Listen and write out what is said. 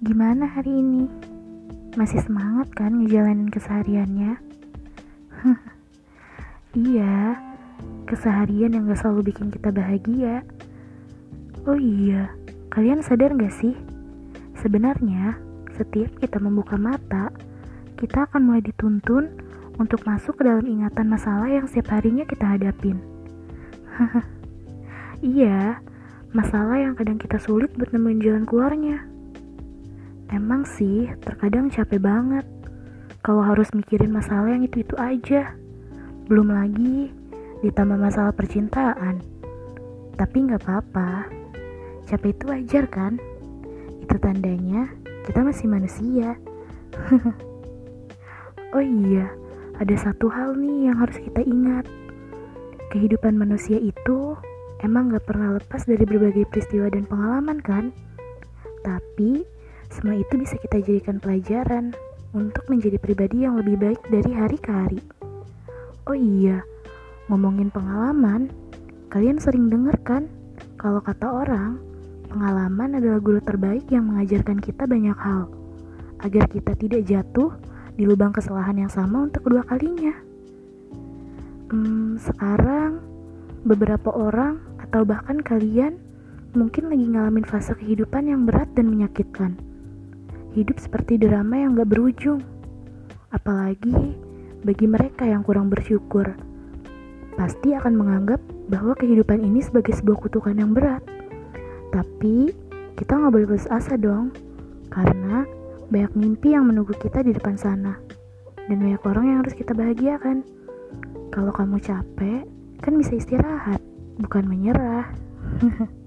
Gimana hari ini? Masih semangat kan ngejalanin kesehariannya? iya, keseharian yang gak selalu bikin kita bahagia. Oh iya, kalian sadar gak sih? Sebenarnya, setiap kita membuka mata, kita akan mulai dituntun untuk masuk ke dalam ingatan masalah yang setiap harinya kita hadapin. iya, masalah yang kadang kita sulit buat nemuin jalan keluarnya. Emang sih, terkadang capek banget kalau harus mikirin masalah yang itu-itu aja. Belum lagi ditambah masalah percintaan. Tapi nggak apa-apa, capek itu wajar kan? Itu tandanya kita masih manusia. oh iya, ada satu hal nih yang harus kita ingat. Kehidupan manusia itu emang gak pernah lepas dari berbagai peristiwa dan pengalaman kan? Tapi semua itu bisa kita jadikan pelajaran untuk menjadi pribadi yang lebih baik dari hari ke hari. Oh iya, ngomongin pengalaman, kalian sering dengar kan kalau kata orang, pengalaman adalah guru terbaik yang mengajarkan kita banyak hal agar kita tidak jatuh di lubang kesalahan yang sama untuk kedua kalinya. Hmm, sekarang beberapa orang atau bahkan kalian mungkin lagi ngalamin fase kehidupan yang berat dan menyakitkan. Hidup seperti drama yang gak berujung. Apalagi bagi mereka yang kurang bersyukur. Pasti akan menganggap bahwa kehidupan ini sebagai sebuah kutukan yang berat. Tapi kita gak boleh putus asa dong. Karena banyak mimpi yang menunggu kita di depan sana. Dan banyak orang yang harus kita bahagiakan. Kalau kamu capek, kan bisa istirahat bukan menyerah.